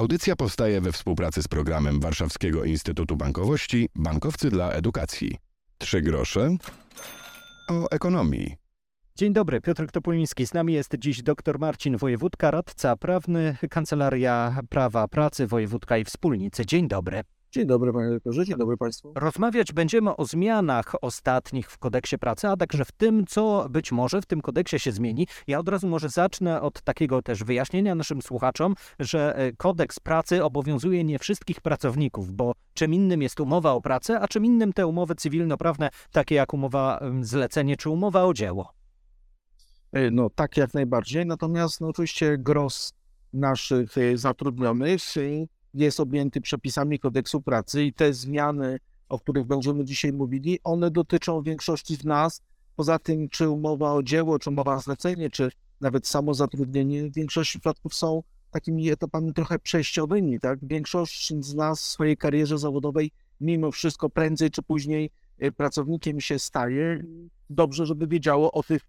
Audycja powstaje we współpracy z programem Warszawskiego Instytutu Bankowości Bankowcy dla Edukacji. Trzy grosze o ekonomii. Dzień dobry, Piotr Topuliński. Z nami jest dziś dr Marcin Wojewódka, radca prawny, Kancelaria Prawa Pracy Wojewódka i Wspólnicy. Dzień dobry. Dzień dobry panie doktorze, dzień dobry państwu. Rozmawiać będziemy o zmianach ostatnich w kodeksie pracy, a także w tym, co być może w tym kodeksie się zmieni. Ja od razu może zacznę od takiego też wyjaśnienia naszym słuchaczom, że e, kodeks pracy obowiązuje nie wszystkich pracowników, bo czym innym jest umowa o pracę, a czym innym te umowy cywilnoprawne, takie jak umowa zlecenie czy umowa o dzieło. E, no tak jak najbardziej, natomiast no, oczywiście gros naszych e, zatrudnionych jest objęty przepisami kodeksu pracy i te zmiany, o których będziemy dzisiaj mówili, one dotyczą większości z nas. Poza tym, czy umowa o dzieło, czy umowa o zlecenie, czy nawet samo zatrudnienie, w większości przypadków są takimi etapami trochę przejściowymi. Tak? Większość z nas w swojej karierze zawodowej mimo wszystko prędzej czy później e, pracownikiem się staje. Dobrze, żeby wiedziało o tych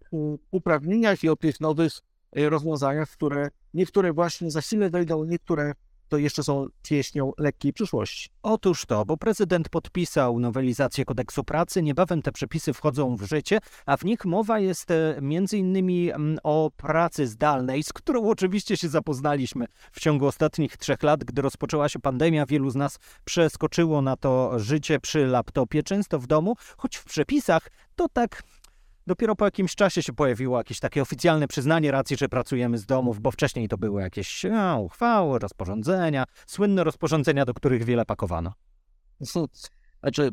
uprawnieniach i o tych nowych e, rozwiązaniach, które niektóre właśnie za chwilę wejdą, niektóre to jeszcze są pieśnią lekkiej przyszłości. Otóż to, bo prezydent podpisał nowelizację kodeksu pracy, niebawem te przepisy wchodzą w życie, a w nich mowa jest e, innymi mm, o pracy zdalnej, z którą oczywiście się zapoznaliśmy w ciągu ostatnich trzech lat, gdy rozpoczęła się pandemia. Wielu z nas przeskoczyło na to życie przy laptopie, często w domu, choć w przepisach to tak Dopiero po jakimś czasie się pojawiło jakieś takie oficjalne przyznanie racji, że pracujemy z domów, bo wcześniej to były jakieś no, uchwały, rozporządzenia, słynne rozporządzenia, do których wiele pakowano. Znaczy,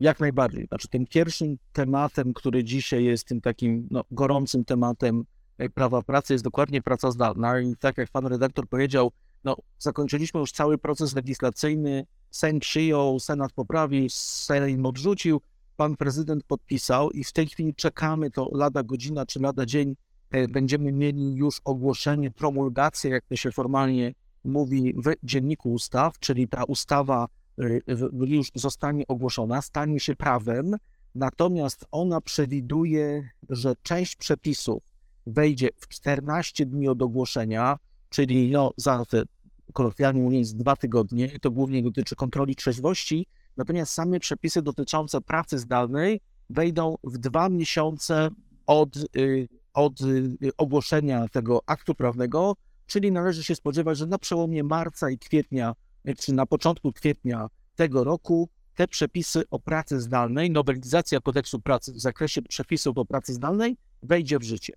jak najbardziej. Znaczy, tym pierwszym tematem, który dzisiaj jest tym takim no, gorącym tematem e, prawa pracy, jest dokładnie praca zdalna. I tak jak pan redaktor powiedział, no, zakończyliśmy już cały proces legislacyjny. Sejm przyjął, Senat poprawił, Sejm odrzucił pan prezydent podpisał i w tej chwili czekamy, to lada godzina czy lada dzień e, będziemy mieli już ogłoszenie, promulgację, jak to się formalnie mówi w Dzienniku Ustaw, czyli ta ustawa e, już zostanie ogłoszona, stanie się prawem, natomiast ona przewiduje, że część przepisów wejdzie w 14 dni od ogłoszenia, czyli no, za te kolokwialnie mówiąc dwa tygodnie, to głównie dotyczy kontroli trzeźwości, Natomiast same przepisy dotyczące pracy zdalnej wejdą w dwa miesiące od, y, od y, ogłoszenia tego aktu prawnego, czyli należy się spodziewać, że na przełomie marca i kwietnia, czy na początku kwietnia tego roku te przepisy o pracy zdalnej, nowelizacja kodeksu pracy w zakresie przepisów o pracy zdalnej wejdzie w życie.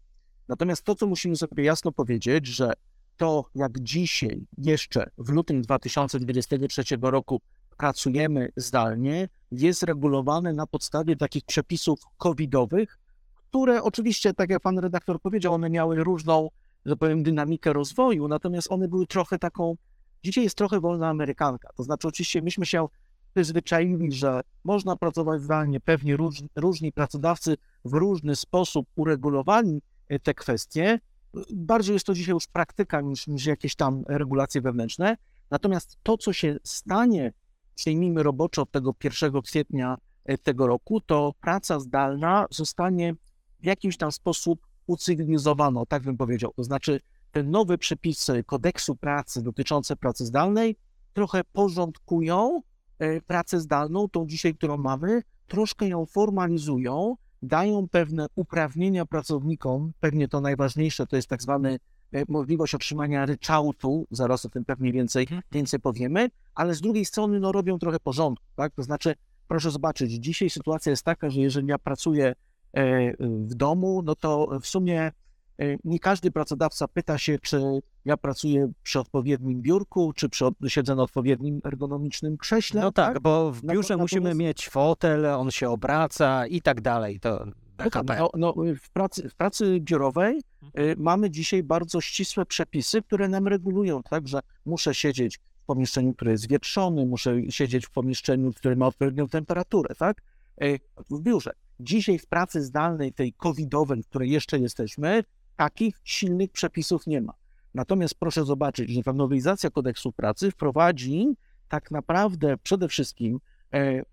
Natomiast to, co musimy sobie jasno powiedzieć, że to jak dzisiaj, jeszcze w lutym 2023 roku pracujemy zdalnie, jest regulowane na podstawie takich przepisów covidowych, które oczywiście, tak jak pan redaktor powiedział, one miały różną, że powiem, dynamikę rozwoju, natomiast one były trochę taką, dzisiaj jest trochę wolna amerykanka. To znaczy, oczywiście myśmy się przyzwyczaili, że można pracować zdalnie, pewnie róż, różni pracodawcy w różny sposób uregulowali e, te kwestie. Bardziej jest to dzisiaj już praktyka niż, niż jakieś tam regulacje wewnętrzne. Natomiast to, co się stanie przyjmijmy roboczo tego 1 kwietnia e, tego roku, to praca zdalna zostanie w jakiś tam sposób ucywilizowana, tak bym powiedział. To znaczy, te nowe przepisy kodeksu pracy dotyczące pracy zdalnej trochę porządkują e, pracę zdalną, tą dzisiaj, którą mamy, troszkę ją formalizują, dają pewne uprawnienia pracownikom, pewnie to najważniejsze to jest tak zwany możliwość otrzymania ryczałtu, zaraz o tym pewnie więcej, mhm. więcej powiemy, ale z drugiej strony no, robią trochę porządku, tak? To znaczy, proszę zobaczyć, dzisiaj sytuacja jest taka, że jeżeli ja pracuję e, w domu, no to w sumie e, nie każdy pracodawca pyta się, czy ja pracuję przy odpowiednim biurku, czy przy, siedzę na odpowiednim ergonomicznym krześle. No tak, tak? bo w biurze musimy mieć fotel, on się obraca i tak dalej. To no, no, w, pracy, w pracy biurowej y, mamy dzisiaj bardzo ścisłe przepisy, które nam regulują, tak, że muszę siedzieć w pomieszczeniu, które jest wietrzone, muszę siedzieć w pomieszczeniu, które ma odpowiednią temperaturę, tak, y, w biurze. Dzisiaj w pracy zdalnej, tej covidowej, w której jeszcze jesteśmy, takich silnych przepisów nie ma. Natomiast proszę zobaczyć, że ta nowelizacja kodeksu pracy wprowadzi tak naprawdę przede wszystkim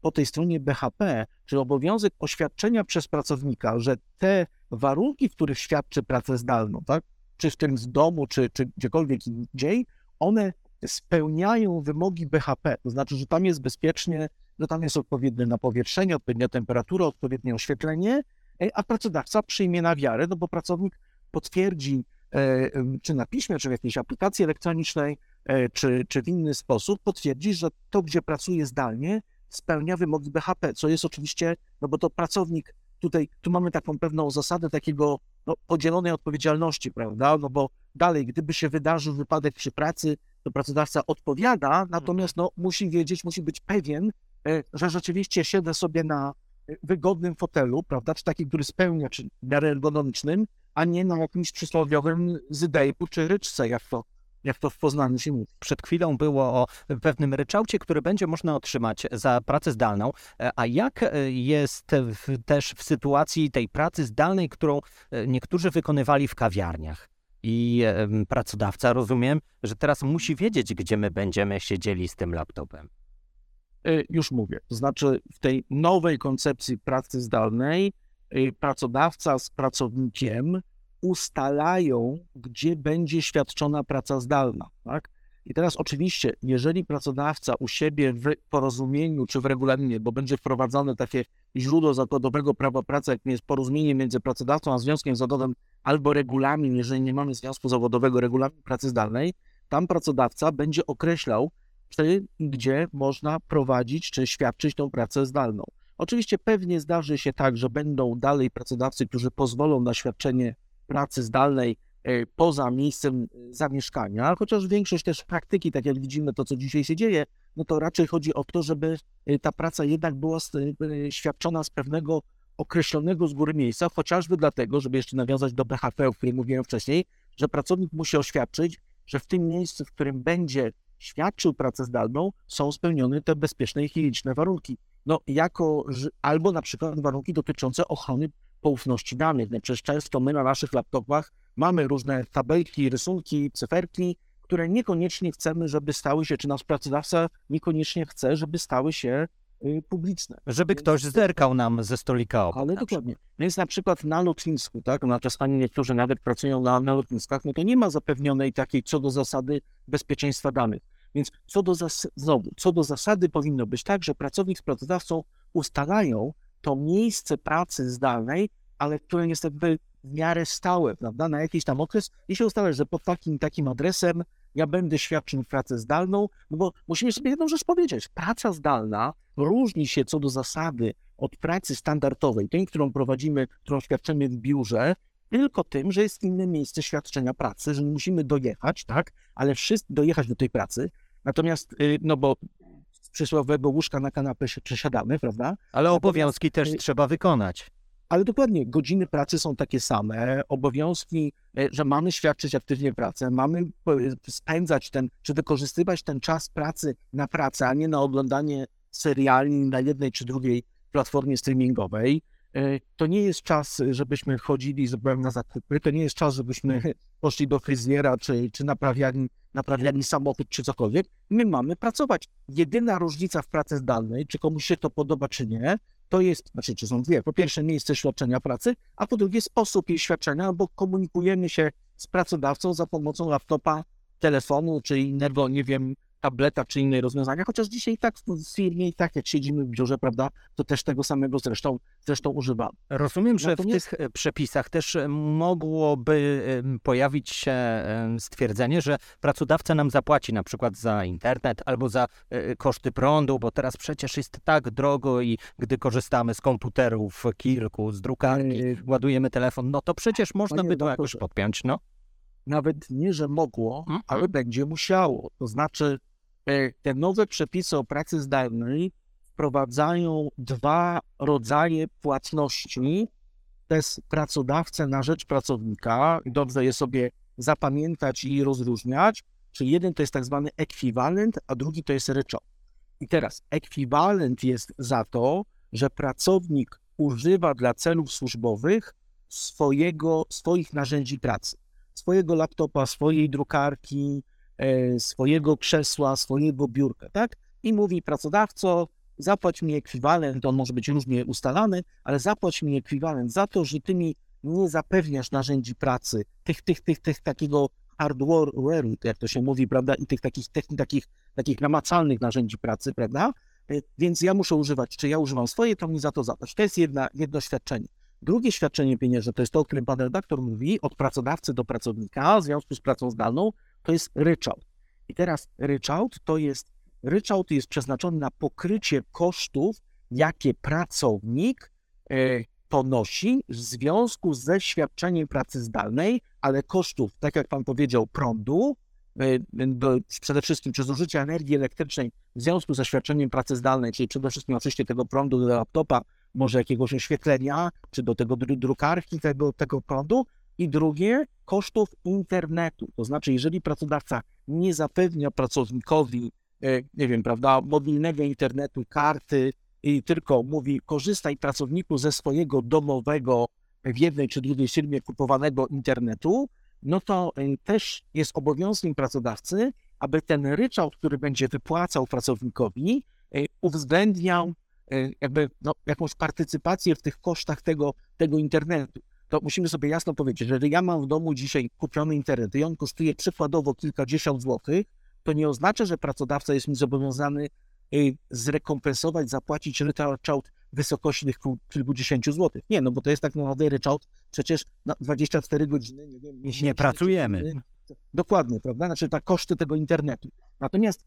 po tej stronie BHP, czyli obowiązek oświadczenia przez pracownika, że te warunki, w których świadczy pracę zdalną, tak, czy w tym z domu, czy, czy gdziekolwiek indziej, one spełniają wymogi BHP, to znaczy, że tam jest bezpiecznie, że tam jest odpowiednie napowietrzenie, odpowiednia temperatura, odpowiednie oświetlenie, e, a pracodawca przyjmie na wiarę, no bo pracownik potwierdzi, e, czy na piśmie, czy w jakiejś aplikacji elektronicznej, e, czy, czy w inny sposób, potwierdzi, że to, gdzie pracuje zdalnie, spełnia wymogi BHP, co jest oczywiście, no bo to pracownik, tutaj, tu mamy taką pewną zasadę takiego no, podzielonej odpowiedzialności, prawda, no bo dalej, gdyby się wydarzył wypadek przy pracy, to pracodawca odpowiada, natomiast no, musi wiedzieć, musi być pewien, e, że rzeczywiście siedzę sobie na e, wygodnym fotelu, prawda, czy takim, który spełnia, czy w miarę ergonomicznym, a nie na jakimś przysłowiowym zydejku czy ryczce, jak to, jak to w Poznaniu się mówi. Przed chwilą było o pewnym ryczałcie, który będzie można otrzymać za pracę zdalną. E, a jak e, jest w, też w sytuacji tej pracy zdalnej, którą e, niektórzy wykonywali w kawiarniach? I pracodawca, rozumiem, że teraz musi wiedzieć, gdzie my będziemy siedzieli z tym laptopem. Już mówię, to znaczy w tej nowej koncepcji pracy zdalnej pracodawca z pracownikiem ustalają, gdzie będzie świadczona praca zdalna. Tak? I teraz oczywiście, jeżeli pracodawca u siebie w porozumieniu czy w regulaminie, bo będzie wprowadzone takie źródło zakładowego prawa pracy, jakim jest porozumienie między pracodawcą a związkiem zawodowym, albo regulamin, jeżeli nie mamy związku zawodowego, regulamin pracy zdalnej, tam pracodawca będzie określał, czy gdzie można prowadzić czy świadczyć tą pracę zdalną. Oczywiście pewnie zdarzy się tak, że będą dalej pracodawcy, którzy pozwolą na świadczenie pracy zdalnej e, poza miejscem e, zamieszkania, chociaż większość też praktyki, tak jak widzimy to, co dzisiaj się dzieje, no to raczej chodzi o to, żeby e, ta praca jednak była świadczona z pewnego określonego z góry miejsca, chociażby dlatego, żeby jeszcze nawiązać do BHP, o którym mówiłem wcześniej, że pracownik musi oświadczyć, że w tym miejscu, w którym będzie świadczył pracę zdalną, są spełnione te bezpieczne i higieniczne warunki. No, jako, albo na przykład warunki dotyczące ochrony poufności danych. No, przecież często my na naszych laptopach mamy różne tabelki, rysunki, cyferki, które niekoniecznie chcemy, żeby stały się, czy nasz pracodawca niekoniecznie chce, żeby stały się y, publiczne. Żeby ktoś zerkał nam ze stolika obok. Ale na dokładnie. Więc na przykład na lotnisku, tak, no czasami niektórzy nawet pracują na, na lotniskach, no to nie ma zapewnionej takiej co do zasady bezpieczeństwa danych. Więc co do, zas- znowu, co do zasady powinno być tak, że pracownik z pracodawcą ustalają to miejsce pracy zdalnej, ale które jakby w miarę stałe, prawda, na jakiś tam okres i się ustala, że pod takim takim adresem ja będę świadczył pracę zdalną, no bo musimy sobie jedną rzecz powiedzieć. Praca zdalna różni się co do zasady od pracy standardowej, tej, którą prowadzimy, którą świadczymy w biurze, tylko tym, że jest inne miejsce świadczenia pracy, że musimy dojechać, tak, ale wszyscy dojechać do tej pracy. Natomiast, y, no bo przysłowiowego łóżka na kanapę się przesiadamy, prawda? Ale obowiązki też y, trzeba wykonać. Ale dokładnie, godziny pracy są takie same, obowiązki, e, że mamy świadczyć aktywnie pracę, mamy e, spędzać ten, czy wykorzystywać ten czas pracy na pracę, a nie na oglądanie seriali na jednej czy drugiej platformie streamingowej. To nie jest czas, żebyśmy chodzili na zakupy, to nie jest czas, żebyśmy poszli do fryzjera, czy, czy naprawiali, naprawiali samochód, czy cokolwiek. My mamy pracować. Jedyna różnica w pracy zdalnej, czy komuś się to podoba, czy nie, to jest, znaczy, czy są dwie. Po pierwsze, miejsce świadczenia pracy, a po drugie, sposób jej świadczenia, bo komunikujemy się z pracodawcą za pomocą laptopa, telefonu, czy innego, nie wiem, tableta, czy innej rozwiązania, chociaż dzisiaj tak w firmie, i tak jak siedzimy w biurze, prawda, to też tego samego zresztą, zresztą używamy. Rozumiem, że w Natomiast- tych e, przepisach też e, mogłoby pojawić się stwierdzenie, że pracodawca nam zapłaci na przykład za internet albo za e, koszty prądu, bo teraz przecież jest tak drogo i gdy korzystamy z komputerów kilku, z drukarki, ładujemy telefon, no to przecież można Panie by to jakoś podpiąć, no. nawet nie, że mogło, Mhm. ale będzie musiało. To znaczy, te nowe przepisy o pracy zdalnej wprowadzają dwa rodzaje płatności przez pracodawcę na rzecz pracownika. Dobrze je sobie zapamiętać i rozróżniać. Czyli jeden to jest tak zwany ekwiwalent, a drugi to jest ryczałt. I teraz ekwiwalent jest za to, że pracownik używa dla celów służbowych swojego, swoich narzędzi pracy swojego laptopa, swojej drukarki, e, swojego krzesła, swojego biurka, tak? I mówi pracodawco, zapłać mi ekwiwalent, on może być różnie ustalany, ale zapłać mi ekwiwalent za to, że ty mi nie zapewniasz narzędzi pracy, tych, tych, tych, tych, takiego hardware'u, jak to się mówi, prawda, i tych takich, technik, takich, takich namacalnych narzędzi pracy, prawda, Y, więc ja muszę używać, czy ja używam swoje, to mi za to zapłać. To jest jedna, jedno świadczenie. Drugie świadczenie pieniężne, to jest to, o którym pan redaktor mówi, od pracodawcy do pracownika w związku z pracą zdalną, to jest ryczałt. I teraz ryczałt to jest, ryczałt jest przeznaczony na pokrycie kosztów, jakie pracownik y, ponosi w związku ze świadczeniem pracy zdalnej, ale kosztów, tak jak pan powiedział, prądu, y, do, przede wszystkim czy zużycia energii elektrycznej w związku ze świadczeniem pracy zdalnej, czyli przede wszystkim oczywiście tego prądu do laptopa, może jakiegoś oświetlenia, czy do tego drukarki tego, tego prądu, i drugie, kosztów internetu. To znaczy, jeżeli pracodawca nie zapewnia pracownikowi, e, nie wiem, prawda, mobilnego internetu, karty i tylko mówi, korzystaj pracowniku ze swojego domowego w jednej czy drugiej firmie kupowanego internetu, no to e, też jest obowiązkiem pracodawcy aby ten ryczałt, który będzie wypłacał pracownikowi, e, uwzględniał jakby no, jakąś partycypację w tych kosztach tego, tego internetu. To musimy sobie jasno powiedzieć, że jeżeli ja mam w domu dzisiaj kupiony internet i on kosztuje przykładowo kilkadziesiąt złotych, to nie oznacza, że pracodawca jest mi zobowiązany e, zrekompensować, zapłacić ryczałt wysokości tych kilkudziesięciu złotych. Nie, no bo to jest tak naprawdę ryczałt przecież na 24 godziny, nie wiem, miesięcznie. Nie pracujemy. Dokładnie, prawda? Znaczy, ta koszty tego internetu. Natomiast,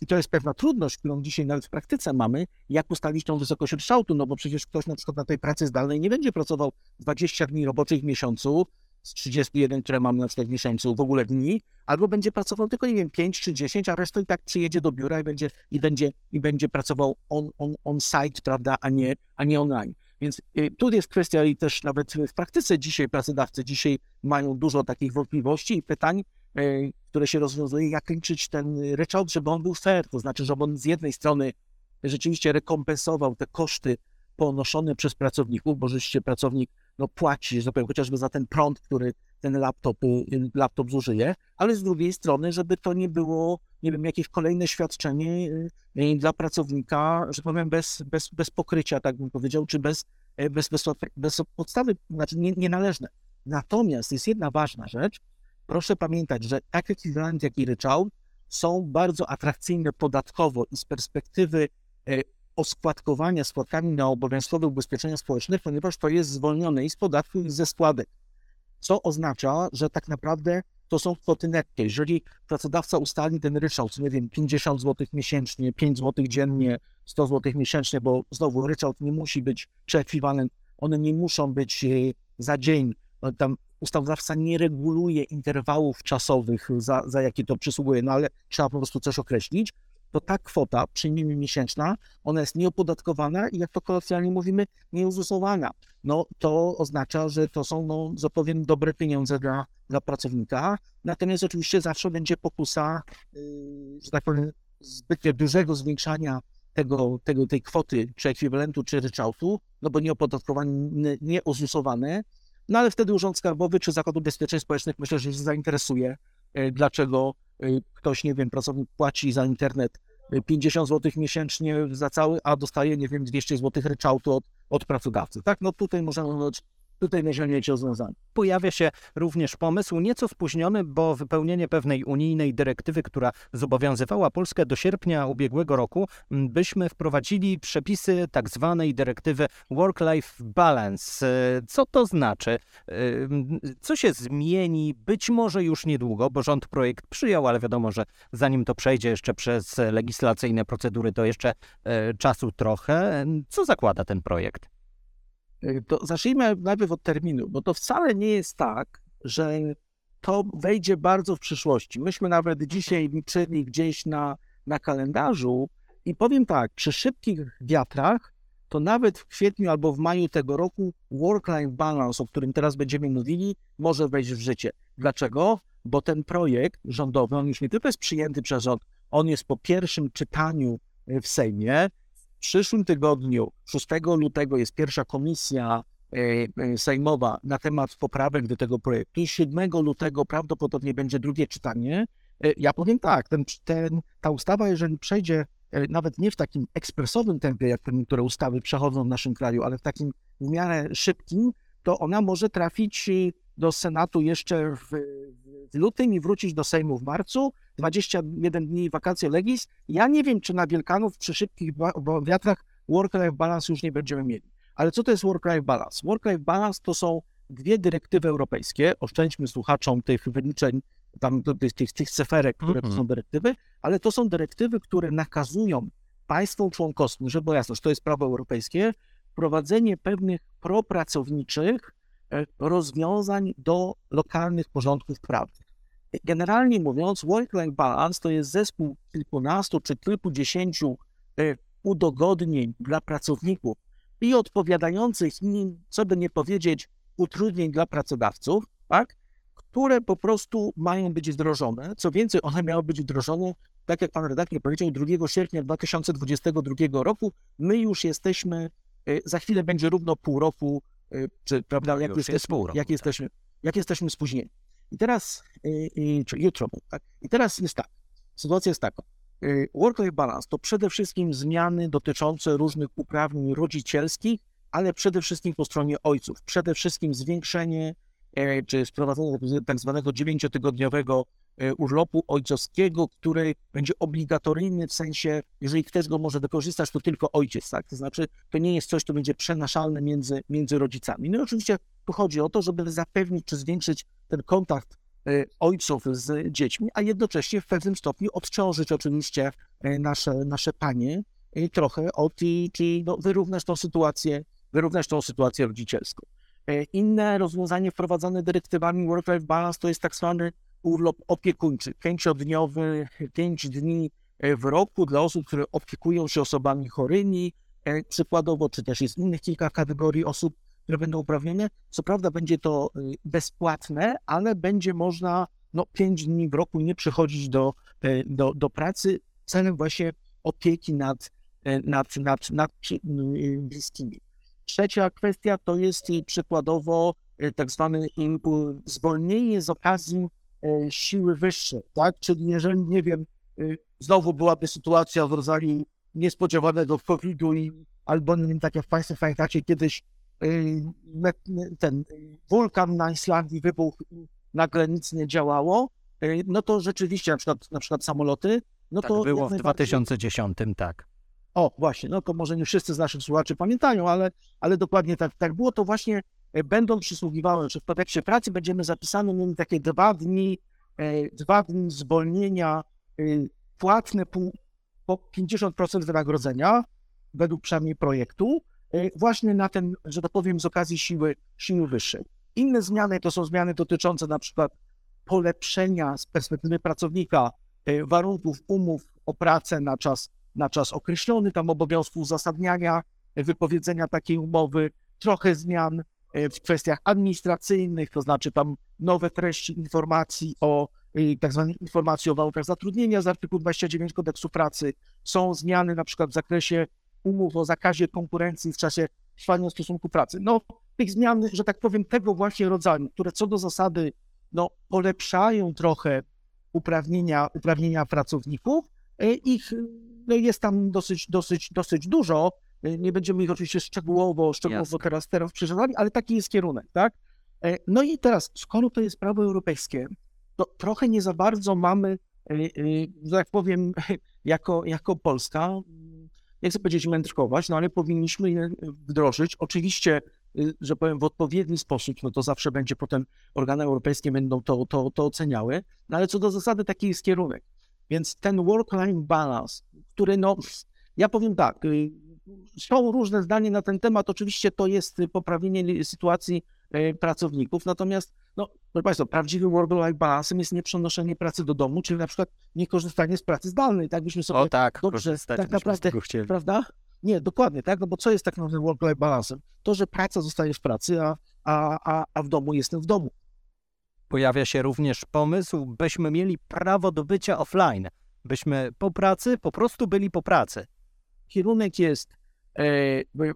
i to jest pewna trudność, którą dzisiaj nawet w praktyce mamy, jak ustalić tą wysokość ryczałtu, no bo przecież ktoś na przykład na tej pracy zdalnej nie będzie pracował 20 dni roboczych w miesiącu, z 31, które mamy na przykład w miesiącu, w ogóle dni, albo będzie pracował tylko, nie wiem, 5 czy 10, a resztę i tak przyjedzie do biura i będzie, i będzie, i będzie pracował on, on, on site, prawda, a nie, a nie online. Więc y, tu jest kwestia i też nawet w praktyce dzisiaj pracodawcy dzisiaj mają dużo takich wątpliwości i pytań, które się rozwiązuje, jak liczyć ten ryczałt, żeby on był fair, to znaczy, żeby on z jednej strony rzeczywiście rekompensował te koszty ponoszone przez pracowników, bo rzeczywiście pracownik no, płaci, że powiem, chociażby za ten prąd, który ten laptop, y, laptop zużyje, ale z drugiej strony, żeby to nie było, nie wiem, jakieś kolejne świadczenie dla pracownika, że powiem, bez, bez, bez pokrycia, tak bym powiedział, czy bez, e, bez, bez, bez podstawy, znaczy nie, nienależne. Natomiast jest jedna ważna rzecz. Proszę pamiętać, że tak ekwiwalent, jak i ryczałt są bardzo atrakcyjne podatkowo i z perspektywy e, oskładkowania składkami na obowiązkowe ubezpieczenia społeczne, ponieważ to jest zwolnione i z podatku, i ze składek. Co oznacza, że tak naprawdę to są kwoty netto. Jeżeli pracodawca ustali ten ryczałt, nie wiem, 50 zł miesięcznie, 5 zł dziennie, 100 zł miesięcznie, bo znowu ryczałt nie musi być, czy ekwiwalent, one nie muszą być e, za dzień. Tam ustawodawca nie reguluje interwałów czasowych, za, za jakie to przysługuje, no ale trzeba po prostu coś określić to ta kwota, przyjmijmy miesięczna, ona jest nieopodatkowana i jak to kolokwialnie mówimy, nieuzusowana. No to oznacza, że to są, no, że powiem, dobre pieniądze dla, dla pracownika. Natomiast oczywiście zawsze będzie pokusa, yy, że tak powiem, zbyt dużego zwiększania tego, tego, tej kwoty, czy ekwiwalentu, czy ryczałtu, no bo nieopodatkowane, nieuzusowane, no ale wtedy Urząd Skarbowy czy Zakład Ubezpieczeń Społecznych myślę, że się zainteresuje, yy, dlaczego yy, ktoś, nie wiem, pracownik płaci za internet 50 zł miesięcznie za cały, a dostaje, nie wiem, 200 zł ryczałtu od, od pracodawcy. Tak, no tutaj możemy tutaj będziemy mieć rozwiązanie. Pojawia się również pomysł nieco spóźniony, bo wypełnienie pewnej unijnej dyrektywy, która zobowiązywała Polskę do sierpnia ubiegłego roku, byśmy wprowadzili przepisy tak zwanej dyrektywy Work-Life Balance. E, co to znaczy? E, co się zmieni? Być może już niedługo, bo rząd projekt przyjął, ale wiadomo, że zanim to przejdzie jeszcze przez legislacyjne procedury, to jeszcze e, czasu trochę. Co zakłada ten projekt? To zacznijmy najpierw od terminu, bo to wcale nie jest tak, że to wejdzie bardzo w przyszłości. Myśmy nawet dzisiaj liczyli gdzieś na, na kalendarzu i powiem tak, przy szybkich wiatrach to nawet w kwietniu albo w maju tego roku work-life balance, o którym teraz będziemy mówili, może wejść w życie. Dlaczego? Bo ten projekt rządowy, on już nie tylko jest przyjęty przez rząd, on jest po pierwszym czytaniu w Sejmie, przyszłym tygodniu, 6 lutego, jest pierwsza komisja e, e, sejmowa na temat poprawek do tego projektu. I 7 lutego prawdopodobnie będzie drugie czytanie. E, ja powiem tak, ten, ten, ta ustawa, jeżeli przejdzie nawet nie w takim ekspresowym tempie, jak niektóre ustawy przechodzą w naszym kraju, ale w takim w miarę szybkim, to ona może trafić do Senatu jeszcze w, w lutym i wrócić do Sejmu w marcu. 21 dni wakacje legis. Ja nie wiem, czy na Wielkanów przy szybkich wiatrach work-life balance już nie będziemy mieli. Ale co to jest work-life balance? Work-life balance to są dwie dyrektywy europejskie. Oszczędźmy słuchaczom tych wyliczeń, tam tych, tych, tych cyferek, które to Mhm. są dyrektywy, ale to są dyrektywy, które nakazują państwom członkowskim, żeby było jasność, to jest prawo europejskie, wprowadzenie pewnych propracowniczych rozwiązań do lokalnych porządków prawnych. Generalnie mówiąc, work-life balance to jest zespół kilkunastu czy kilkudziesięciu e, udogodnień dla pracowników i odpowiadających im, co by nie powiedzieć, utrudnień dla pracodawców, tak? które po prostu mają być wdrożone. Co więcej, one miały być wdrożone, tak jak pan redaktor powiedział, 2 sierpnia 2022 roku. My już jesteśmy, e, za chwilę będzie równo pół roku, e, czy prawda, jak, Już jest jesteśmy, pół jak, tak. jesteśmy, jak jesteśmy spóźnieni. I teraz, e, czy jutro, tak? I teraz jest tak, sytuacja jest taka. E, Work-life balance to przede wszystkim zmiany dotyczące różnych uprawnień rodzicielskich, ale przede wszystkim po stronie ojców. Przede wszystkim zwiększenie e, czy sprowadzenie tak zwanego dziewięciotygodniowego urlopu ojcowskiego, który będzie obligatoryjny w sensie, jeżeli ktoś go może wykorzystać, to tylko ojciec, tak? To znaczy, to nie jest coś, co będzie przenaszalne między, między rodzicami. No i oczywiście tu chodzi o to, żeby zapewnić czy zwiększyć ten kontakt e, ojców z dziećmi, a jednocześnie w pewnym stopniu odciążyć oczywiście e, nasze, nasze panie e, trochę od i, i no, wyrównać tą sytuację, wyrównać tą sytuację rodzicielską. E, Inne rozwiązanie wprowadzane dyrektywami Work-Life Balance to jest tak zwany urlop opiekuńczy, pięciodniowy, pięć dni e, w roku dla osób, które opiekują się osobami chorymi, e, przykładowo, czy też jest innych kilka kategorii osób, które będą uprawnione. Co prawda będzie to e, bezpłatne, ale będzie można no, pięć dni w roku nie przychodzić do, e, do, do pracy celem właśnie opieki nad, nad, nad, nad przy- m, bliskimi. Trzecia kwestia to jest przykładowo tak impu- zwolnienie z okazji siły wyższej, tak? Czyli jeżeli, nie wiem, e, znowu byłaby sytuacja w rodzaju niespodziewanego COVID-u i albo nie wiem, tak jak Państwo pamiętacie, kiedyś e, ten e, wulkan na Islandii wybuchł i nagle nic nie działało, e, no to rzeczywiście na przykład, na przykład samoloty, no Tak to było w najbardziej- 2010, tak. o, właśnie, no to może nie wszyscy z naszych słuchaczy pamiętają, ale, ale dokładnie tak, tak było. To właśnie e, będą przysługiwały, że w kodeksie pracy będziemy zapisane takie dwa dni, e, dwa dni zwolnienia e, płatne po 50% wynagrodzenia, według przynajmniej projektu, e, właśnie na ten, że tak powiem, z okazji siły, siły wyższej. Inne zmiany to są zmiany dotyczące na przykład polepszenia z perspektywy pracownika e, warunków umów o pracę na czas na czas określony, tam obowiązku uzasadniania, e, wypowiedzenia takiej umowy, trochę zmian e, w kwestiach administracyjnych, to znaczy tam nowe treści informacji o e, tak zwanej informacji o warunkach zatrudnienia z artykułu 29 kodeksu pracy. Są zmiany na przykład w zakresie umów o zakazie konkurencji w czasie trwania stosunku pracy. No, tych zmian, że tak powiem, tego właśnie rodzaju, które co do zasady no, polepszają trochę uprawnienia, uprawnienia pracowników, E, Ich no jest tam dosyć, dosyć, dosyć dużo. E, Nie będziemy ich oczywiście szczegółowo, szczegółowo Jasne. teraz, teraz przeżywali, ale taki jest kierunek, tak? E, No i teraz, skoro to jest prawo europejskie, to trochę nie za bardzo mamy, e, że tak powiem, jako, jako Polska, mm, nie chcę powiedzieć mędrkować, no ale powinniśmy je wdrożyć. Oczywiście, że powiem w odpowiedni sposób, no to zawsze będzie potem organy europejskie będą to, to, to oceniały, no ale co do zasady taki jest kierunek. Więc ten work-life balance, który no, ja powiem tak, y, są różne zdania na ten temat, oczywiście to jest poprawienie sytuacji y, pracowników, natomiast no, proszę Państwa, prawdziwym work-life balancem jest nieprzenoszenie pracy do domu, czyli na przykład niekorzystanie z pracy zdalnej, tak byśmy sobie, O tak, dobrze, tak naprawdę- prawda? Nie, dokładnie, tak, no bo co jest tak naprawdę work-life balancem? To, że praca zostaje w pracy, a, a, a, a w domu jestem w domu. Pojawia się również pomysł, byśmy mieli prawo do bycia offline. Byśmy po pracy po prostu byli po pracy. Kierunek jest, e,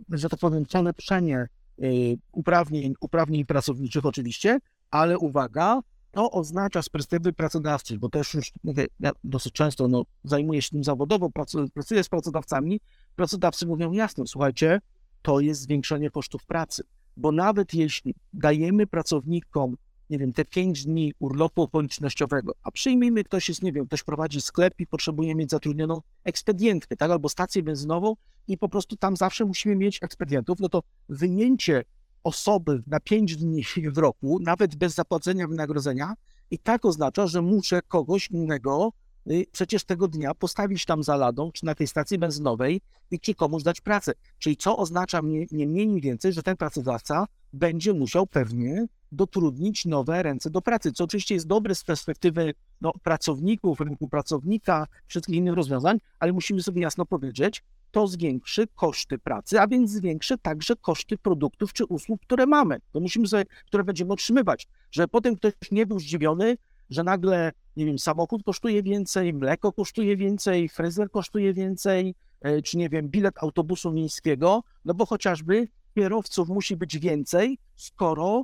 że tak powiem, polepszenie e, uprawnień, uprawnień pracowniczych oczywiście, ale uwaga, to oznacza z perspektywy pracodawcy, bo też już mówię, ja dosyć często no, zajmuję się tym zawodowo, pracu- pracuję z pracodawcami, pracodawcy mówią jasno, słuchajcie, to jest zwiększenie kosztów pracy, bo nawet jeśli dajemy pracownikom nie wiem, te pięć dni urlopu okolicznościowego, a przyjmijmy, ktoś jest, nie wiem, ktoś prowadzi sklep i potrzebuje mieć zatrudnioną ekspedientkę, tak, albo stację benzynową i po prostu tam zawsze musimy mieć ekspedientów, no to wyjęcie osoby na pięć dni w roku, nawet bez zapłacenia wynagrodzenia, i tak oznacza, że muszę kogoś innego y, przecież tego dnia postawić tam za ladą, czy na tej stacji benzynowej i czy komuś dać pracę. Czyli co oznacza nie, nie mniej, nie więcej, że ten pracodawca będzie musiał pewnie dotrudnić nowe ręce do pracy, co oczywiście jest dobre z perspektywy no, pracowników, rynku pracownika, wszystkich innych rozwiązań, ale musimy sobie jasno powiedzieć, to zwiększy koszty pracy, a więc zwiększy także koszty produktów czy usług, które mamy, to musimy sobie, które będziemy otrzymywać, że potem ktoś nie był zdziwiony, że nagle, nie wiem, samochód kosztuje więcej, mleko kosztuje więcej, fryzjer kosztuje więcej, e, czy nie wiem, bilet autobusu miejskiego, no bo chociażby kierowców musi być więcej, skoro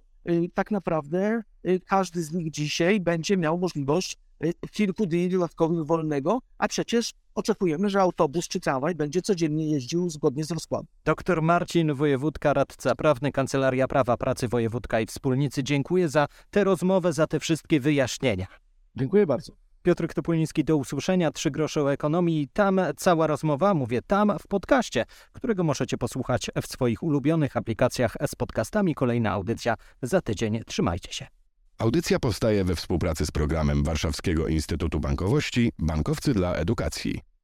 tak naprawdę y, każdy z nich dzisiaj będzie miał możliwość y, kilku dni dodatkowych wolnego, a przecież oczekujemy, że autobus czy tramwaj będzie codziennie jeździł zgodnie z rozkładem. Dr Marcin Wojewódka, radca prawny, Kancelaria Prawa Pracy Wojewódka i Wspólnicy. Dziękuję za tę rozmowę, za te wszystkie wyjaśnienia. Dziękuję bardzo. Piotr Topuliński, do usłyszenia. Trzy grosze o ekonomii. Tam cała rozmowa, mówię tam, w podcaście, którego możecie posłuchać w swoich ulubionych aplikacjach z podcastami. Kolejna audycja za tydzień. Trzymajcie się. Audycja powstaje we współpracy z programem Warszawskiego Instytutu Bankowości Bankowcy dla Edukacji.